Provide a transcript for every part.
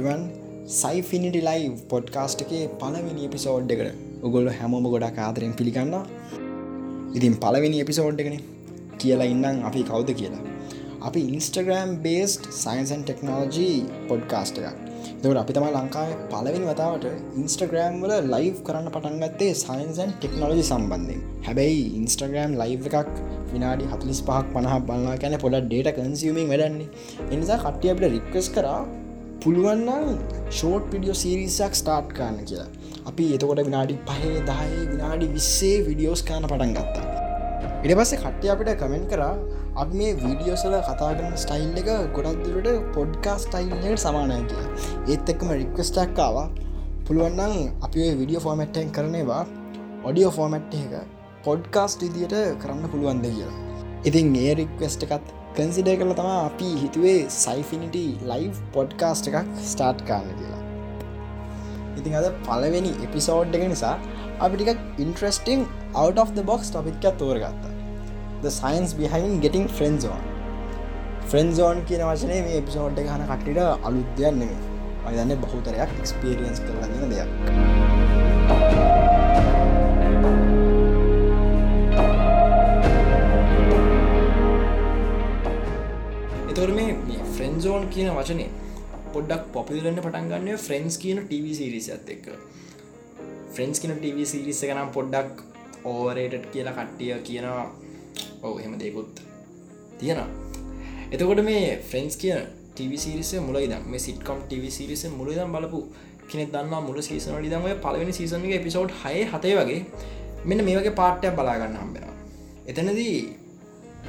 Everyone සයිෆිනිටි ලයි podcast එකේ පලවෙනි episode එකට උගොල්ල හැමෝම ගොඩා ආදරෙන් පිළිගන්න ඉතින් පලවෙනි එපිසෝඩ් එකන කියලා ඉන්නම් අපි කවුද කියලා. අපි Instagram based science and technology podcast එකක්. දවට අපි තම ලංකායි පලවිනි වතාවට ඉන්ස්ටග්‍රෑම් වල ලයිව් කරන්න පටන්ගත්තේ සයින්සන් ටෙක්නෝජි සම්බන්ධෙන් හැබැයි ඉන්ස්ටග්‍රෑම් ලයිව් එකක් විනාඩි හතලිස් පහක් පනහ බලලා කැන පොඩ ඩේට කන්සිීමෙන් වැඩන්නේ එනිසා කට්ටිය අපට රික්කස් කරා පුළුවන්නම් ෂෝට් පිඩියෝ සිරිසක් ස්ටාර්ට් කාන්න කියලා. අපි එතකොට විනාඩි පහේ දාය විනාඩි විස්සේ විඩියෝස් කාන පටන් ගත්තා. ඉට පස්සේ කට්ටිය අපිට කමෙන්ට් කරා අප මේ වීඩියෝසල කතාගන්න ස්ටයිල් එක ගොඩක්දුරට පොඩ්කා ස්ටයිල්ලට සමානය කිය ඒත් එක්කම රික්වස්ටක්කාව පුළුවන්නම් අපි විඩියෝ ෆෝමට්ටෙන් කරනවා ඔඩියෝ ෆෝමට් එක පොඩ්කාස්ට ඉදියට කරන්න පුළුවන්ද? කියලා. ඉතින් ඒ රික්වස්ට එකත් කන්සිඩය කළ තම අපි හිතුවේ සයිෆිනිටි ලයිව් පොඩ්කාස්ට එකක් ස්ටාර්ට් කාන්න කියලා. ඉතින් අද පලවෙනි එපිසෝඩ් එක නිසා අපිටික interesting out of the box ටොපික්ක තෝරගත්තා. The science behind getting friends on friendzone කියන වචනය මේ එපිසෝඩ් එක හන කට්ටිට අලුත්දයන් නෙමේ අයදන්න බහුතරයක් එක්ස්පිරියන්ස් කරලන්න දෙයක්. එතොර ෆ්‍රෙන්න්සෝන් කියන වචනය පොඩ්ඩක් පොපිලන්න පටන්ගන්න ෆ්‍රෙන්ස් කියන TV සිරිස ඇත් එක්ක. ෆ්‍රෙන්ස් කියන TV සිරිස එක නම් පොඩ්ඩක් ඕවරේටඩ් කියලා කට්ටිය කියනවා. ඔව එහෙම දෙකුත් තියෙන එතකොට මේ ෆ්‍රෙන්ස් කිය ටවිසිරිස මුලයිද මේ සිටකම් ටව සිරිස මුලදම් බලපු කෙනෙ දන්න මුල සීසන ලිදම පලවෙනි සීසන එක පිසෝඩ් හය හතේ වගේ මෙන්න මේ වගේ පාට්ටයක් බලාගන්න හම්බෙන එතනදී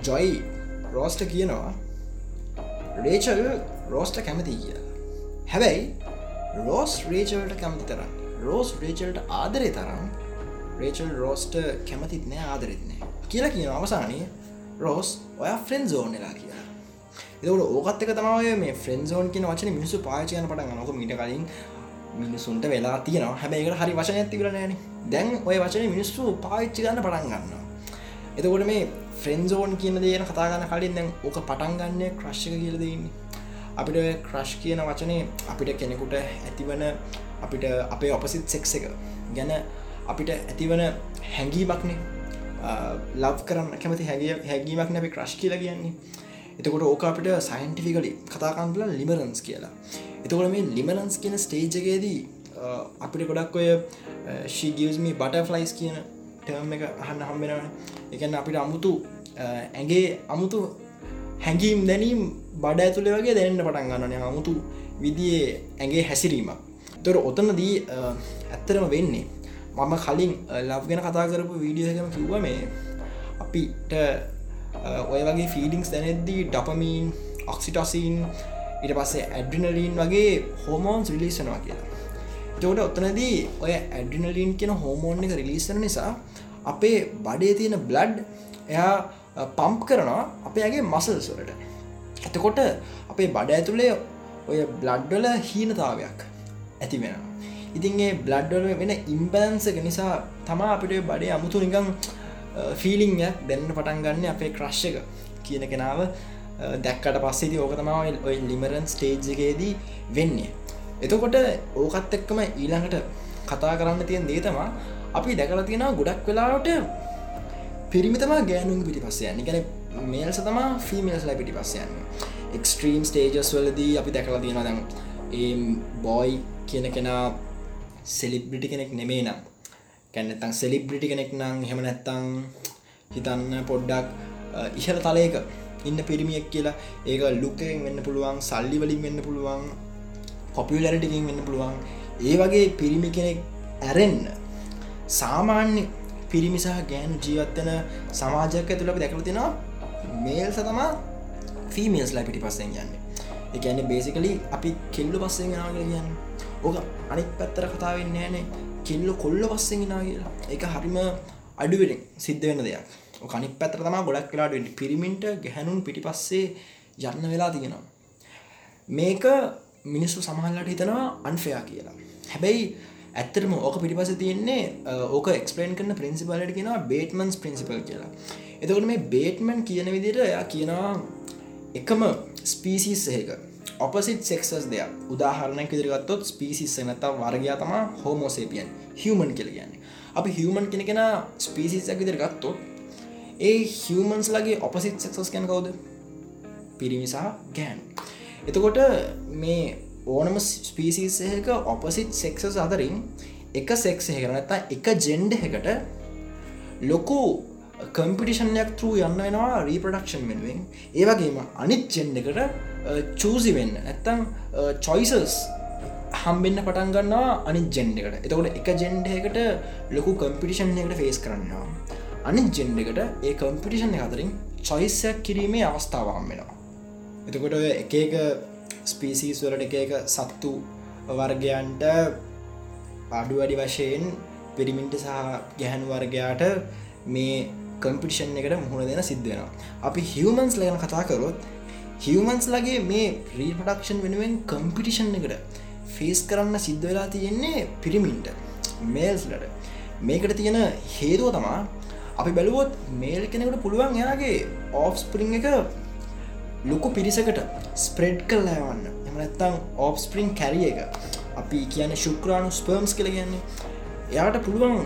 ජොයි රෝස්ට කියනවා රේචල් රෝස්ට කැමති කිය හැබැයි රෝස් රේචල්ට කැමති තරම් රෝස් රේචල්ට ආදරය තරම් රේචල් රෝස්ට කැමතිත් නෑ ආදරෙත්නෑ කියලා කියන අවසානය රෝස් ඔය ෆ්‍රෙන්න් සෝන් එලා කියලා. එතකට ඕකත් එක තමයි මේ ෆ්‍රෙන්න් සෝන් කියන වචන මිනිසු පාචයන පට නොක මිට කලින් මිනිසුන්ට වෙලා තියෙන හැබැයිකට හරි වචන ඇතිවල නෑන. දැන් ඔය වචන මිනිස්සු පාච්චි ගන්න පටන් ගන්න එතකොට මේ ෆ්‍රෙන්න්සෝන් කියන දේන කතාගන්න කලින් දැන් ඕක පටන්ගන්න ක්‍රශ්ක කියල දෙන්නේ අපිට ක්‍රශ් කියන වචනේ අපිට කෙනෙකුට ඇතිවන අපිට අපේ ඔපසිත් සෙක්ස එක ගැන අපිට ඇතිවන හැඟීමක්නේ. ලව් කරන්න කැමති හැගිය හැගීමක් නැපි ක්‍රශ් කියලා කියන්නේ. එතකොට ඕක අපිට සයින්ටිෆිකලි කතාකන්ල ලිමරන්ස් කියලා. එතකොට මේ ලිමරන්ස් කියන ස්ටේජගේදී අපිට ගොඩක් ඔය ශීගියස්මි බටෆ්ලයිස් කියන ටර්ම් එක අහන්න හම්බෙනවන. එකන්න අපිට අමුතු ඇගේ අමුතු හැඟීම් දැනීම් බඩ ඇතුළේ වගේ දැනන්න පටන් ගන්නන අමුතු විදියේ ඇගේ හැසිරීමක්. තොර ඔතනදී ඇත්තරම වෙන්නේ මම කලින් ලබ් ගෙන කතා කරපු වීඩියෝකම කිව්ව මේ අපිට ඔය වගේ ෆීඩිංස් දැනෙද්දී ඩපමීන් ඔක්සිටොසින් ඉට පස්සේ ඇඩ්‍රිනලීන් වගේ හෝමෝන්ස් රිලිසනවා කියලා. ජෝට ඔත්තනදී ඔය ඇඩ්‍රිනලීන් කියන හෝමෝන් එක රිලිසන නිසා අපේ බඩේ තියෙන බ්ලඩ් එයා පම්ප් කරනවා අපේගේ මසල්ස්වලට එතකොට අපේ බඩ ඇතුළේ ඔය බ්ලඩ්ඩල හීනතාවයක් ඇති වෙනවා. ඉතින්ගේ බ්ලඩ්ඩල වෙන ඉම්බෑන්සක නිසා තමා අපිට බඩේ අමුතු නිකං ෆිලිංයක් දැන්න පටන් ගන්න අපේ ක්‍රශ්ක කියන කෙනාව දැක්කට පස්සේති ඕක තමා ඔය ලිමරන් ස්ටේජ්ගේදී වෙන්නේ. එතකොට ඕකත් එක්කම ඊළඟට කතා කරන්න තියෙන් දේ තමා අපි දැකල තියෙන ගොඩක් වෙලාවට පිරිමිතම ගෑනුන් පිටි පස්සයන්න ගැන මේල්ස තමා ෆිමල්ස් ලයි පිටි පස්සයන්න එක්ස්ට්‍රීම් ස්ටේජස් වලදී අපි දැකලා තියෙන දැන් ඒ බෝයි කියන කෙනා සෙලිබ්‍රිටි කෙනෙක් නෙමේ. නම් කැන්නත්තං සෙලිබ්‍රිටි කෙනෙක් නම් හෙම නැත්තං හිතන්න පොඩ්ඩක් ඉහල තලයක ඉන්න පිරිමියෙක් කියලා. ඒක ලුකෙන් වෙන්න පුළුවන් සල්ලි වලින් වෙන්න පුළුවන්. පොපිලරටිකින් වෙන්න පුළුවන්. ඒ වගේ පිරිමි කෙනෙක් ඇරෙන්න සාමාන්‍ය පිරිමිසා ගෑනු ජීවත්වන සමාජක ඇතුළ දැකල තිෙනවා මේල් සතමා ෆීමල්ස් ලා පිටි පස්සෙන් යන්න එකන්නේ බේසිකලි අපි කෙල්ලු පස්සෙන් ගෙනාගල කියන්න. ඕක අනික් පැත්තර කතාවෙන්න ෑනේ. කෙල්ලො කොල්ල පස්සෙන් නා කියලා. එක හරිම අඩුවෙන සිද්ධ වෙන දෙයක්. කනි පැත්‍ර තම ගොඩක් කලාට පිරිමින්ට ගැහැනුන් පිටි පස්සේ යන්න වෙලා තියෙනවා. මේක මිනිස්සු සමහල්ලට හිතනවා අන්ෆයා කියලා. හැබැයි ඇත්තරම ඕක පිටිපස තියෙන්නේ ඕක එක්ස්පලේන් කරන ප්‍රින්සිපලට කියෙන බේටමන්ස් ප්‍රින්සිපල් කියලා. එතකට මේ බේටමන් කියන විදිට එයා කියනවා එකම ස්පීසිස් එක. ඔපසිට සෙක්සස් දෙයක්. උදාහරණයක් ඉදිරිගත්තොත් ස්පිසිස් නත වර්ගයා තමා හෝමෝසේපියන් හියමන් කියල කියන්නේ. අපි හියමන් කෙනෙ කෙන ස්පිසිසක් විදිර ගත්තොත් ඒ හියමන්ස් ලගේ ඔපසිට සෙක්සස් කැන කවුද? පිරිමිසා ගෑන්. එතකොට මේ ඕනම ස්පීසිසක ඔපසිට් සෙක්සස් අතරින් එක සෙක්ස කරනත්තා එක ජෙන්ඩ එකට ලොකු කම්පිටිෂන්යක් තරූ යන්න වෙනවා රීපඩක්ෂන් වෙනුවෙන්. ඒවගේම අනිත් ජෙන්ඩ එකට චූසි වෙන්න. ඇත්තම් චොයිසස් හම්බෙන්න්න පටන් ගන්නවා අනි ජෙන්ඩකට එතකොට එක ජෙන්ඩයකට ලොකු කම්පිටිෂන් එකට ෆේස් කරන්නවා අනි ජෙන්ඩ එකට ඒ කම්පිටිෂන් අතරින් චොයිසයක් කිරීමේ අවස්ථාවම් වෙනවා. එතකොට එක එක ස්පීසිස් වලට එක එක සත්තු වර්ගයන්ට අඩු වැඩි වශයෙන් පිරිමින්ට සහ ගැහැන් වර්ගයාට මේ කම්පිටිෂන් එකට මුහුණ දෙන සිද්ධෙනවා අපි හිවමන්ස් ලයන කතා කරොත් හිවමන්ස් ලගේ මේ රීපඩක්ෂන් වෙනුවෙන් කම්පිටිෂන් එකට ෆේස් කරන්න සිද්ධ වෙලා තියෙන්නේ පිරිමින්ට මේල්ස්ලට මේකට තියෙන හේතුව තමා අපි බැලුවොත් මේල් කෙනෙකට පුළුවන් එයාගේ ඔෆ් ස්පරිං එක ලොකු පිරිසකට ස්ප්‍රෙඩ් කල් ලෑවන්න එමනත්තං ඔප් ස්පරිං කැරිය එක. අපි කියන ශුක්‍රාණු ස්පර්ම්ස් කළ කියන්නේ. එයාට පුළුවන්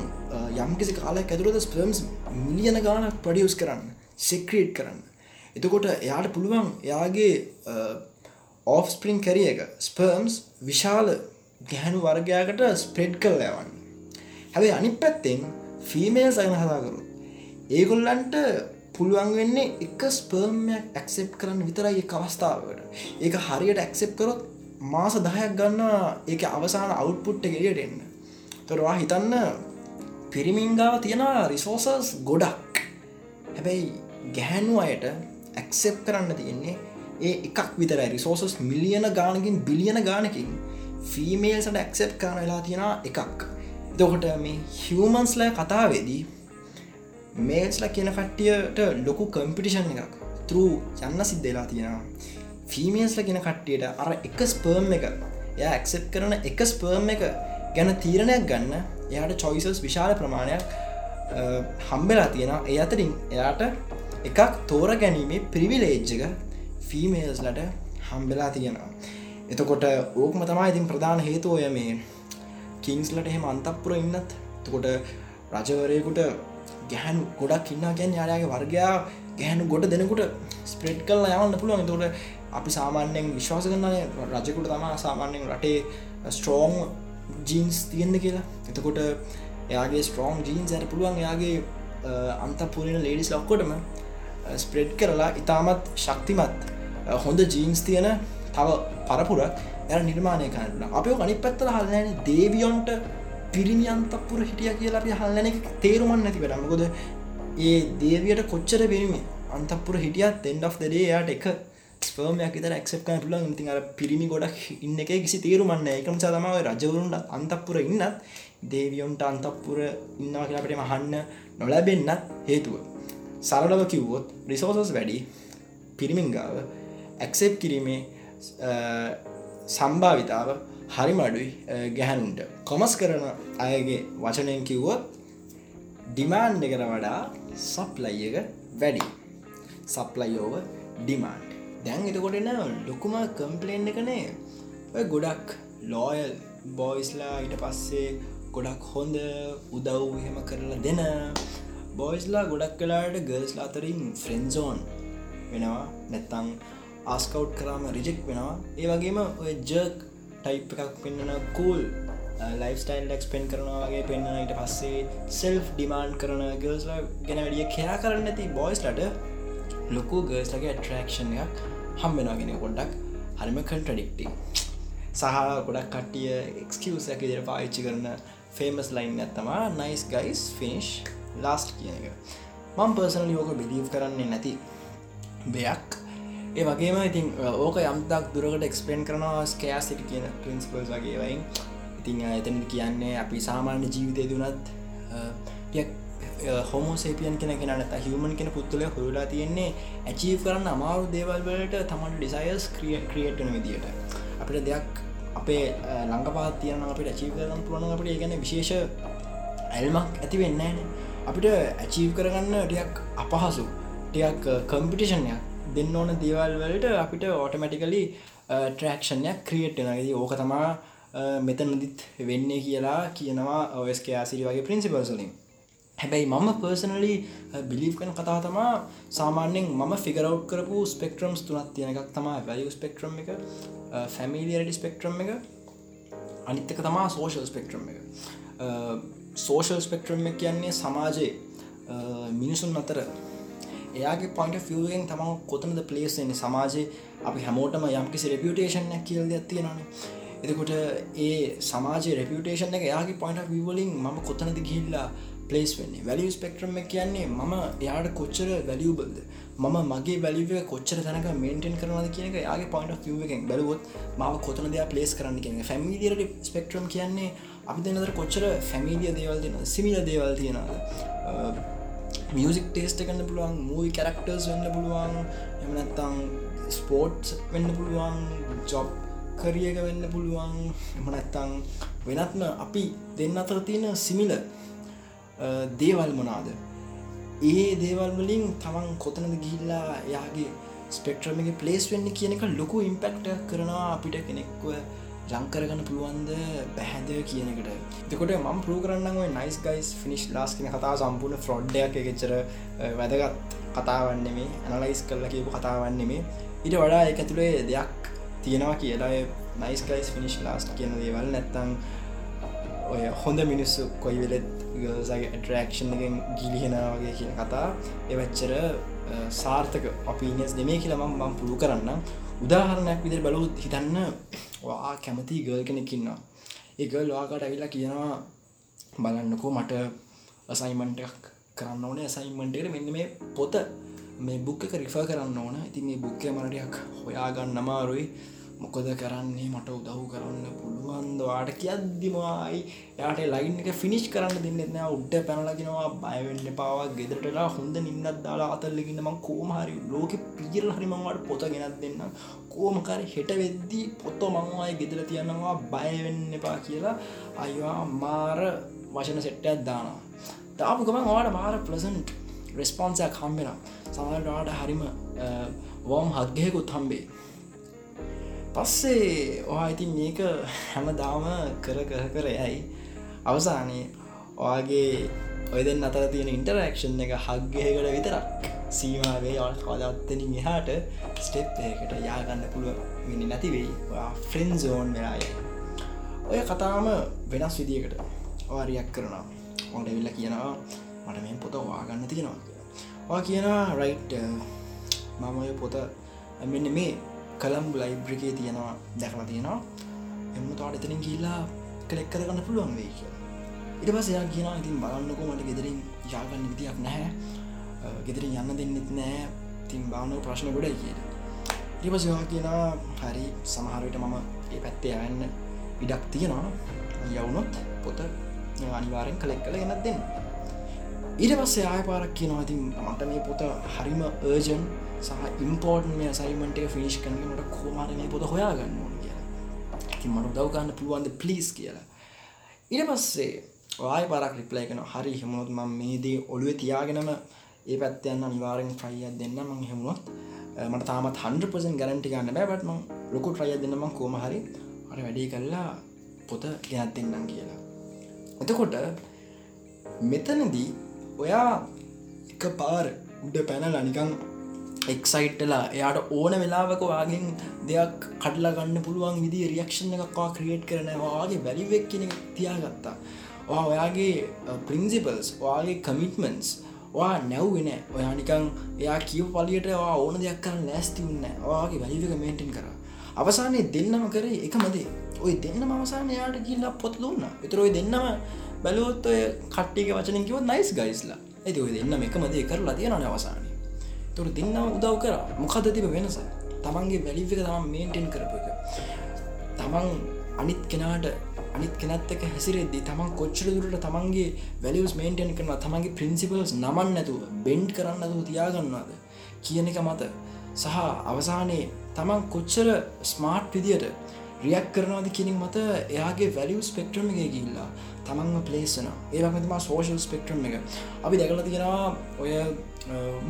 යම්කිසි කාලයක් ඇතුළද ස්පර්ම්ස් මිලියන ගානක් පඩියස් කරන්න සෙක්‍රේට් කරන්න. එතකොට එයාට පුළුවන් එයාගේ ඔෆ් ස්පරිං කැරිය එක ස්පර්ම්ස් විශාල ගැහැනු වර්ගයාකට ස්ප්‍රෙඩ් කල් ලෑවන්න හැබයි අනි පැත්තෙන් ෆීමේල් සයන හදාකරු ඒගොල්ලන්ට පුළුවන් වෙන්නේ එක ස්පර්මයක් ඇක්සෙප් කරන්න විතරයි අවස්ථාවට ඒක හරියට ඇක්සෙප් කරොත් මාස දහයක් ගන්න ඒක අවසාන අවුට්පුට්ට ගෙලියට එන්න. තොරවා හිතන්න පිරිමින්ගාව තියෙනවා රිසෝසස් ගොඩක්. හැබැයි ගැහැනු අයට ඇක්සෙප් කරන්න තියෙන්නේ ඒ එකක් විතර රිසෝසස් මිලියන ගානකින් බිලියන ගානකින් ෆීමේල්සට ඇක්සෙප් කරන වෙලා තියෙන එකක්. දොකොට මේ හිවමන්ස්ලය කතාවේදී මේල්ස්ල කියන කට්ටියට ලොකු කම්පිටිෂන් එකක්. තරූ යන්න සිද්ධලා තියෙනවා. ෆීමේස්ල කියන කට්ටියට අර එක ස්පර්ම් එක එය ඇක්සෙප් කරන එක ස්පර්ම් එක ගැන තීරණයක් ගන්න එයාට චොයිසස් විශාල ප්‍රමාණයක් හම්බෙලා තියෙන එය අතරින් එයාට එකක් තෝර ගැනීමේ පිරිවිලේජ්ජක ෆීමේල්ස්ලට හම්බෙලා තියෙනවා. එතකොට ඕක්ම තමයි ඉතින් ප්‍රධාන හේතුවය මේ කිංස්ලට එහෙම අන්තපුර ඉන්නත්. තකොට රජවරයකුට ගැහැන් ගොඩක් ඉන්න ගැන් යායාගේ වර්ගයා ගැහැනු ගොඩ දෙනකුට ස්ප්‍රේට් කල් යවන්න පුළුවන්. තොට අපි සාමාන්‍යයෙන් විශ්වාස කරන්නය රජකුට තමා සාමාන්‍යයෙන් රටේ ස්ට්‍රෝං ජීන්ස් තියෙන්න්න කියලා. එතකොට එයාගේ ස්ට්‍රෝං ජීන්ස් ඇයට පුළුවන් එයාගේ අන්තපුරන ලේඩිස් ලොක්කොටම ස්ප්‍රෙඩ් කරලා ඉතාමත් ශක්තිමත් හොඳ ජීන්ස් තියෙන තව පරපුරක් ඇ නිර්මාණය කරන්න. අපයෝ අනි පැත්තල හල්ලන දේවියොන්ට පිරිමි අන්තපුර හිටිය කියලා අපි හල්ලන එක තේරුමන් නැති වැඩමකොද ඒ දේවියට කොච්චර පිරිමි අන්තපුර හිටියත් එන්ඩ් of දේ යාට එක ස්පර්මයක් තර ක්සප් පුලන් ති අර පිරිමි ගොඩක් ඉන්න එක කිසි තේරුමන්න එකම සතමාව රජවරුන්ට අන්තපුර ඉන්නත් දේවියොන්ට අන්තපුර ඉන්නවා කියලාට මහන්න නොලැබෙන්න්නත් හේතුව. සරලව කිව්වොත් රිසෝසස් වැඩි පිරිමින්ගාව ඇක්සෙප් කිරීමේ සම්භාවිතාව හරිම අඩුයි ගැහැනුන්ට කොමස් කරන අයගේ වචනයෙන් කිව්වොත් ඩිමාන්් එකට වඩා සප්ලයි එක වැඩි. සප්ලයිෝව ඩිමාන්් දැන් එතකොටන ලොකුම කම්පලේන්් එකනේ ඔය ගොඩක් ලෝයල් බෝයිස්ලා ඊට පස්සේ ගොඩක් හොඳ උදව් එහෙම කරලා දෙන බෝයිස්ලා ගොඩක් කලාට ගර්ස්ල අතරින් ෆ්‍රෙන්සෝන් වෙනවා. නැත්තං ආස්කව් කරාම රිජෙක් වෙනවා. ඒ වගේම ඔය ජර්ක් ටයිප් එකක් පෙන්න්නන කූල් ලයිස්ටයිල් ඩක්ස්පෙන් කරනවාගේ පෙන්න්න ඊට පස්සේ සෙල්් ඩිමාන්් කරන ගර්ස්ලා ගැන වැඩිය කෙයා කරන්න ඇති බොයිස්ලට ලොකු ගර්ස්ලගේ ට්‍රක්ෂන් එකක් හම්බෙනගෙන ගොඩක් හරිම කන්ට්‍රඩික්ටි සහ ගොඩක් කට්ටිය එක්කවස එක දිර පාච්චි කරන ෆේමස් ලයින් ඇත්තමා නයිස් ගයිස් ෆිනිශ් ලාස්ට් කියන එක. මං පර්සනල යෝක බිලීව් කරන්නේ නැති දෙයක්. ඒ වගේම ඉතින් ඕක යම්තක් දුරකට එක්ස්පේන් කරනවා ස්කයා සිටි කියන පින්ස්පල්ස් වගේවයින් ඉතිං එතන කියන්නේ අපි සාමාන්‍ය ජීවිතය දුනත් හොමෝසේපියන් කෙන කෙනට හිවමන් කෙන පුත්තුල හොලා තියෙන්නේ ඇචීව කරන්න අමාරු දේවල්වලට තමන් ඩිසයිස් ක්‍රිය ක්‍රියට්න විදිට අපිට දෙයක් අපේ ලංඟපාත් තියන අපට ඇචීව කරන්න පුළන අපට ගැන විශේෂ ඇල්මක් ඇති වෙන්න අපිට ඇචීව් කරගන්න ටියක් අපහසු ටියක් කම්පිටිෂන්යක් දෙන්න ඕන දේවල් වලට අපිට ඕටමැටිකලි ට්‍රක්ෂණයක් ක්‍රියට් නදී ඕක තමා මෙතනදිත් වෙන්නේ කියලා කියනවා ඔස්ක ආසිරි වගේ ප්‍රින්සිපල්සලින් හැබැයි මම පර්සනලි බිලිව් කන කතා තමා සාමාන්‍යෙන් මම ෆිගරව් කරපු ස්පෙක්ට්‍රම්ස් තුනත් තියෙන එකක් තමා. වැලිය ස්පෙක්ට්‍රම් එක ෆැමිලියරඩි ස්පෙක්ට්‍රම් එක අනිත්තක තමා සෝෂල් ස්පෙක්ට්‍රම් එක. සෝෂල් ස්පෙක්ට්‍රම් එක කියන්නේ සමාජයේ මිනිසුන් අතර එයාගේ පොයින්ට ෆියෙන් තම කොතනද පලේස්න්නේ සමාජයේ අපි හැමෝටම යම්කිසි රෙපියුටේෂන් කියල් දෙයක් තියෙනනේ එතකොට ඒ සමාජ රෙපියුටේෂන් එක යාගේ පොයින්ට විවලින් ම කොතනද ගිල්ලා පලේස් වෙන්නේ? වැලිය ස්පෙක්ට්‍රම කියන්නේ මම එයාට කොච්චර වැලියබල්ද මම මගේ වැලිව කොච්චර තැනක මේන්ටෙන් කරනද කියන යාගේ පොයින්ට ිය එකෙන් බැලුවොත් මාව කොතන දෙයක් පලේස් කරන්න කියන ෆැමිලියට ස්පෙක්ට්‍රම් කියන්නේ අපි දෙනතර කොච්චර ෆැමිලිය දේවල් දෙන සිමිල දේවල් තියෙනද මියසික් ටේස්ට කන්න පුළුවන් මූයි කරක්ටර්ස් වෙන්න පුළුවන් එමනත්තං ස්පෝට්ස් වෙන්න පුළුවන් ජොබ් කරියක වෙන්න පුළුවන් එමනැත්තං වෙනත්ම අපි දෙන්න අතර තියෙන සිමිල දේවල් මොනාද? ඒ දේවල් වලින් තමන් කොතනද ගිහිල්ලා යාගේ ස්පෙක්ට්‍රම එක පලේස් වෙන්න කියන එක ලොකු ඉම්පෙක්ට කරනවා අපිට කෙනෙක්ව. ජංකරගන්න පුළුවන්ද බැහැද කියනකට දෙකොට ම පරු කරන්න නයිස් ගයිස් ෆිනිශ් ලාස් කියන කතා සම්පූර්ණ ෆ්‍රොඩ්ඩයක් එකච්චර වැදගත් කතාවන්නෙමේ ඇනලයිස් කරල කියපු කතාවන්නෙමේ ඉට වඩා එක ඇතුළේ දෙයක් තියෙනවා කියලා නයිස් ගයිස් ෆිනිශ් ලාස්ට කියන දේවල් නැත්තං ඔය හොඳ මිනිස්සු කොයි වෙලෙත් ගසගේ ටරක්ෂන් එකෙන් ගිලිහෙනවාගේ කියන කතා. එවච්චර සාර්ථක අපිනිස් දෙමේ කියලම මම් පුළු කරන්න උදාහරණයක් විදිර බලුත් හිතන්න වා කැමති ගල් කෙනෙකින්නවා ඒගල් වාකට ඇවිලා කියනවා බලන්නකෝ මට අසයිමන්ටක් කරන්න ඕන. සයිමන්ටට මෙන්න මේ පොත මේ බුක්ක රිෆ කරන්න ඕන. ඉති මේ බුක්කය මරටයක් හොයාගන්න අමාරුයි. මොකද කරන්නේ? මට උදව් කරන්න පුළුවන්දවාට කියද්දිමයි. යාට ලයින් එක ෆිනිශ් කරන්න දෙන්නෙත්න උඩ්ඩ පැනලගෙනවා බයවෙන්න පාවක් ගෙදරටලා හොඳ නින්නත් දාලා අතල්ලගන්න ම කෝමහරි ලෝක පිජිරල් හරිමංවට පොත ගෙනත් දෙන්න කෝමකර හෙට වෙද්දී පොත්තෝ මංවාය ගෙදර තියන්නවා බයවෙන්න එපා කියලා අයිවා මාර වශන සෙට්ටයක් දානවා. දාපු ගමන් වාට මාර ප්ලසන්ට් රෙස්පොන්සයක් හම්බෙන සමහරවාට හරිම වෝම් හත්ගයකුත් හම්බේ පස්සේ ඔහා ඉතින් මේක හැමදාම කර කර කර යයි. අවසානයේ ඔයාගේ ඔය දෙන්න අතර තියෙන ඉන්ටරක්ෂන් එක හක්ගයකට විතරක් සීමාවේ ඔල් කවදත්තනින් එහාට ස්ටෙප් එකට යාගන්න පුළුව මිනි නැතිවෙයි ෆ්‍රෙන්න් සෝන් වෙලාය ඔය කතාම වෙනස් විදිකට වාරියක් කරනවා. ඔොට විල්ල කියනවා මට මේ පොත වාගන්න තියෙනවා කියනවා රයිට් මම ඔය පොත මෙන්න මේ කළම් ලයිබ්‍රිකේ තියෙනවා දැකලා තියෙනවා. එම තාට එතනින් කියල්ලා කලෙක් කරගන්න පුළුවන් වේ කිය ඉට පස් එයා කියන ඉතින් බලන්නකෝ මට ගෙදරින් යාගන්න විදියක් නැහැ. ගෙදරින් යන්න දෙන්නෙත් නෑ තින් බානව ප්‍රශ්න ගොඩ කියට ඉරිපසවා කියන හරි සමහරයට මම ඒ පැත්තේ යන්න ඉඩක් තියෙනවා. යවුනොත් පොත අනිවාරෙන් කලෙක් කළ ගෙනත් දෙන්න. ඊට පස්සේ ආය පාරක් කියනවා ඉතින් මට මේ පොත හරිම ඒර්ජන් සහ ඉම්පෝර්ටන් මේ සයිමට ෆිනිශ් කනට කෝමාර මේ පොත හොයාගන්න ඕන කියලා. ති මට දවගන්න පුළුවන්ද පලිස් කියලා. ඉට පස්සේ ආය පරක් රිප්ලයි කන හරි හෙමුණොත් ම මේදී ඔළුව තියාගෙනම ඒ පැත්තයන්න අනිවාරෙන් ්‍රයිය දෙන්න මං හෙමුණොත් මට තාමත් 100% ගැරන්ටි ගන්න බෑබටම ලොකු ට්‍රයිය දෙන්නම කෝම හරි අර වැඩේ කල්ලා පොත ගෙනත් දෙන්නම් කියලා. එතකොට මෙතනදී ඔයා එක පාර උඩ පැනල නිකං එක්සයිට්ටලා එයාට ඕන වෙලාවක වාගෙන් දෙයක් කටලා ගන්න පුළුවන් විදි රියක්ෂණ එකක්වා ක්‍රියේට් කරන වාගේ වැලිවෙක් කෙන තියාගත්තා. ඔයාගේ ප්‍රින්සිපල්ස් ඔයාගේ කමිටමන්ස් වා නැව්වෙන ඔයා නිකං එයා කියව පලියට ඕන දෙයක් කරන්න ලෑස්තිවන්න ඔයාගේ වැලිවක මේටෙන් කර. අවසානය දෙන්නම කරේ එක මදේ ඔය දෙන්න අවසාන යාට කියල්ලා පොත් දුන්න. එතරොයි දෙන්නම බැලුවොත් ඔය කට්ටික වචන කිව නයිස් ගයිස්ලා ඇති ඔය දෙන්න එක මදේ කරලා තියෙන අවසාන තුර දෙන්න උදව් කර. මොකද තිබ වෙනස? තමන්ගේ වැලික තම මේන්ටෙන් කරපු එක. තමන් අනිත් කෙනාට අනිත් කෙනත්තක හැසිරෙද්දි තමන් කොච්චර දුරට තමන්ගේ වැලිස් මේන්ටෙන් කරන තමන්ගේ ප්‍රින්සිපල්ස් නමන් නැතුව බෙන්ඩ් කරන්න ඇතුව තියාගන්නවාද කියන එක මත සහ අවසානයේ තමන් කොච්චර ස්මාර්ට් විදියට රියක් කරනවාද කිනින් මත එයාගේ වැලිය ස්පෙක්ට්‍රම එක ගිල්ලා තමන්ම පලේසන ඒවකතම සෝෂල් ස්පෙක්ට්‍රම් එක. අපි දැකල තියෙනවා ඔය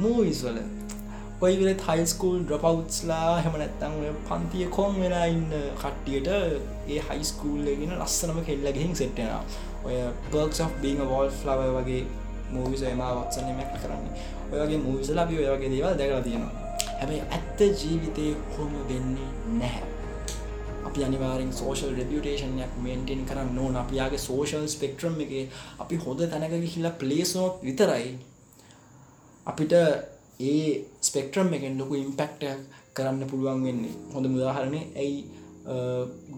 මූවිස්වල කොයිවෙලත් හයිස්කූල් ඩ්‍රපවස්ලා හෙම නැත්තං පන්තිය කොම් වෙලා ඉන්න කට්ටියට ඒ හයිස්කූල්ලගෙන ලස්සනම කෙල්ලගෙහින් සෙට්ටෙන ඔය පර්ක්ස් of බීං වෝල් ෆ්ලව වගේ මූවිස එම වත්සන මැක් කරන්නේ. ඔයගේ මූවිස ලබි ඔයගේ දේවල් දැකලා තියෙනවා. හැබැයි ඇත්ත ජීවිතය හොම වෙන්නේ නැහැ. අපි අනිවාරෙන් සෝෂල් රෙපියටේෂන්යක් මේන්ටෙන් කරන්න නෝන අපියාගේ සෝෂල් ස්පෙක්ට්‍රම් එක අපි හොඳ තැනක හිල්ලා පලේස්නොත් විතරයි අපිට ඒ ස්පෙක්ට්‍රම් එකෙන් ලොකු ඉම්පෙක්ට කරන්න පුළුවන් වෙන්නේ. හොඳ මුදාහරණය ඇයි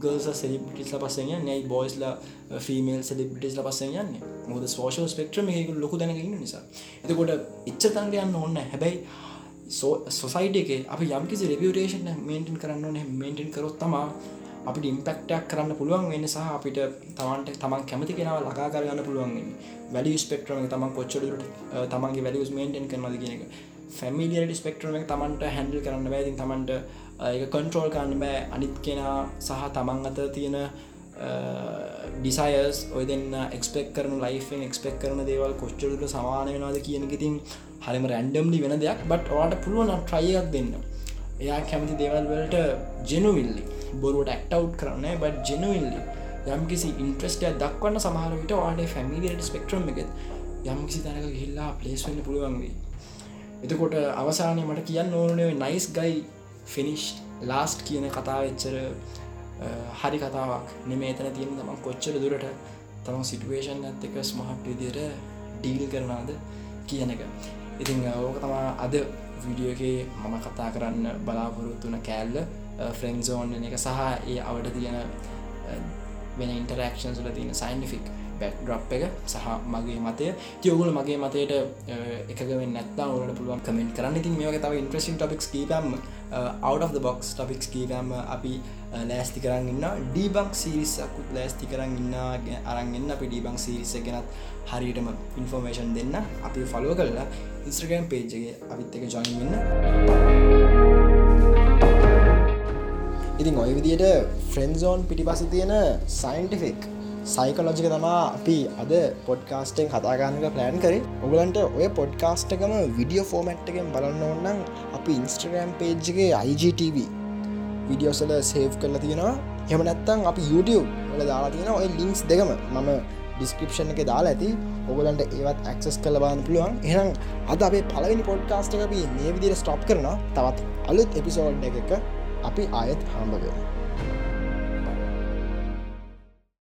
ගර්ස සෙලිපිටිස් පස්සෙන් නැයි බෝයිස්ලා ෆිමේල් සෙලිපිටිස් පස්සෙන් යන්නේ? මොද සෝෂල් ස්පෙක්ට්‍රම එක ලොකු දැනගන්න නිසා. එතකොට එච්ච තන්ට යන්න ඔන්න හැබැයි සොසයිට එක අප යම්කිසි රෙපියටේෂන් මේන්ටන් කරන්න මේන්ටන් කරොත් තමා අපිට ඉම්පෙක්ටක් කරන්න පුළුවන් වෙන්න සහ අපිට තමන්ට තමන් කැමති කෙනාව ලකා කරගන්න පුළුවන් වැලි ස්පෙක්ට්‍රම තමන් කොච්චලට තමන්ගේ වැලිස් මේන්ටෙන් කරනද කියන එක. ෆැමිලියට ස්පෙක්ට්‍රම තමන්ට හැන්ඩල් කරන්න බෑති තමන්ට එක කන්ට්‍රෝල් කරන්න බෑ. අනිත් කෙනා සහ තමන් අත තියෙන ඩිසයිස් ඔය දෙන්න එක්ස්පෙක් කරන ලයිෆෙන් එක්ස්පෙක් කරන දේවල් කොච්චලට සමාන වෙනවාද කියන ඉතින් හරිම රැන්ඩම්ලි වෙන දෙයක්. බට් වාට පුළුවන් ට්‍රයියක් දෙන්න. එයා කැමති දේවල් වලට ජෙනුවිල්ලි බොරුවට ඇක්ටව් කරන්න බට ජෙනුවිල්ලි යම්කිසි ඉන්ට්‍රස්ටය දක්වන්න සමහරවිට වාඩේ ෆැමිලියට ස්පෙක්ට්‍රම් එකත් යම්කිසි තැනක හිල්ලා පලේස්වෙන්න පුළුවන් වේ එතකොට අවසානය මට කියන්න ඕනේ නයිස් ගයි ෆිනිෂ් ලාස්ට් කියන කතා එච්චර හරි කතාවක් නෙමේ එතන තියෙන තමන් කොච්චර දුරට තම සිටුවේෂන් ඇත් එක ස්මහට් විදියට ඩීල් කරනාද කියන එක. ඉතිං ඕක තමා අද විඩියෝගේ මම කතා කරන්න බලාපොරොත්තුන කෑල්ල. Uh, ෆ්‍රෙන්න්සෝන් එක සහ ඒ අවට තියෙන uh, වෙන ඉන්ටරක්ෂන්සුල තියෙන සයින්ඩිෆික් බැක්ඩ්‍රප් එක සහ මගේ මතය. තියවගුල මගේ මතයට uh, එකගවෙන් නැත්තා ඔලට පුළුවන් කමෙන්ට කරන්න. ඉතින් මේක තව ඉන්ට්‍රසින් ටොපික්ස් කීපම් out of the box topics කීපම් අපි ලෑස්ති කරන්න ඉන්න ඩීබංක් සිරිස්සකුත් ලෑස්ති කරන්න ඉන්න අරන්ගන්න අපි ඩීබංක් සිරිස ගෙනත් හරියටම ඉන්ෆෝර්මේෂන් දෙන්න. අපි ෆලෝ කරලා ඉස්ත්‍රගම් පේජ්ගේ අපිත් එක ජොයින්න ඉතින් ඔය විදියට ෆ්‍රෙන්න්සෝන් පිටිපස තියෙන සයින්ටිෆික් සයිකලොජික තමා අපි අද පොඩ්කාස්ටෙන් කතාගන්නක ප්ලෑන් කරේ. ඔගලන්ට ඔය පොඩ්කාස්ටකම විඩියෝ ෆෝමට් එකෙන් බලන්න ඔන්නම් අපි ඉන්ස්ට්‍රගම් පේජ්ගේ IGTV විඩියෝසල සේව් කරලා තියෙනවා. එම නැත්තං අපි YouTube වල දාලා තියෙන ඔය ලින්ක්ස් දෙකම මම ඩිස්ක්‍රපෂන් එක දාලා ඇති. ඔගලන්ට ඒවත් ඇක්සස් කල බාන්න පුළුවන්. එහම් අද අපේ පලවෙනි පොඩ්කාස්ට අපි මේ විදිර ස්ටොප් කරන තවත් අලුත් එපිසෝඩ් එක අපි ආයත් හම්බ වෙන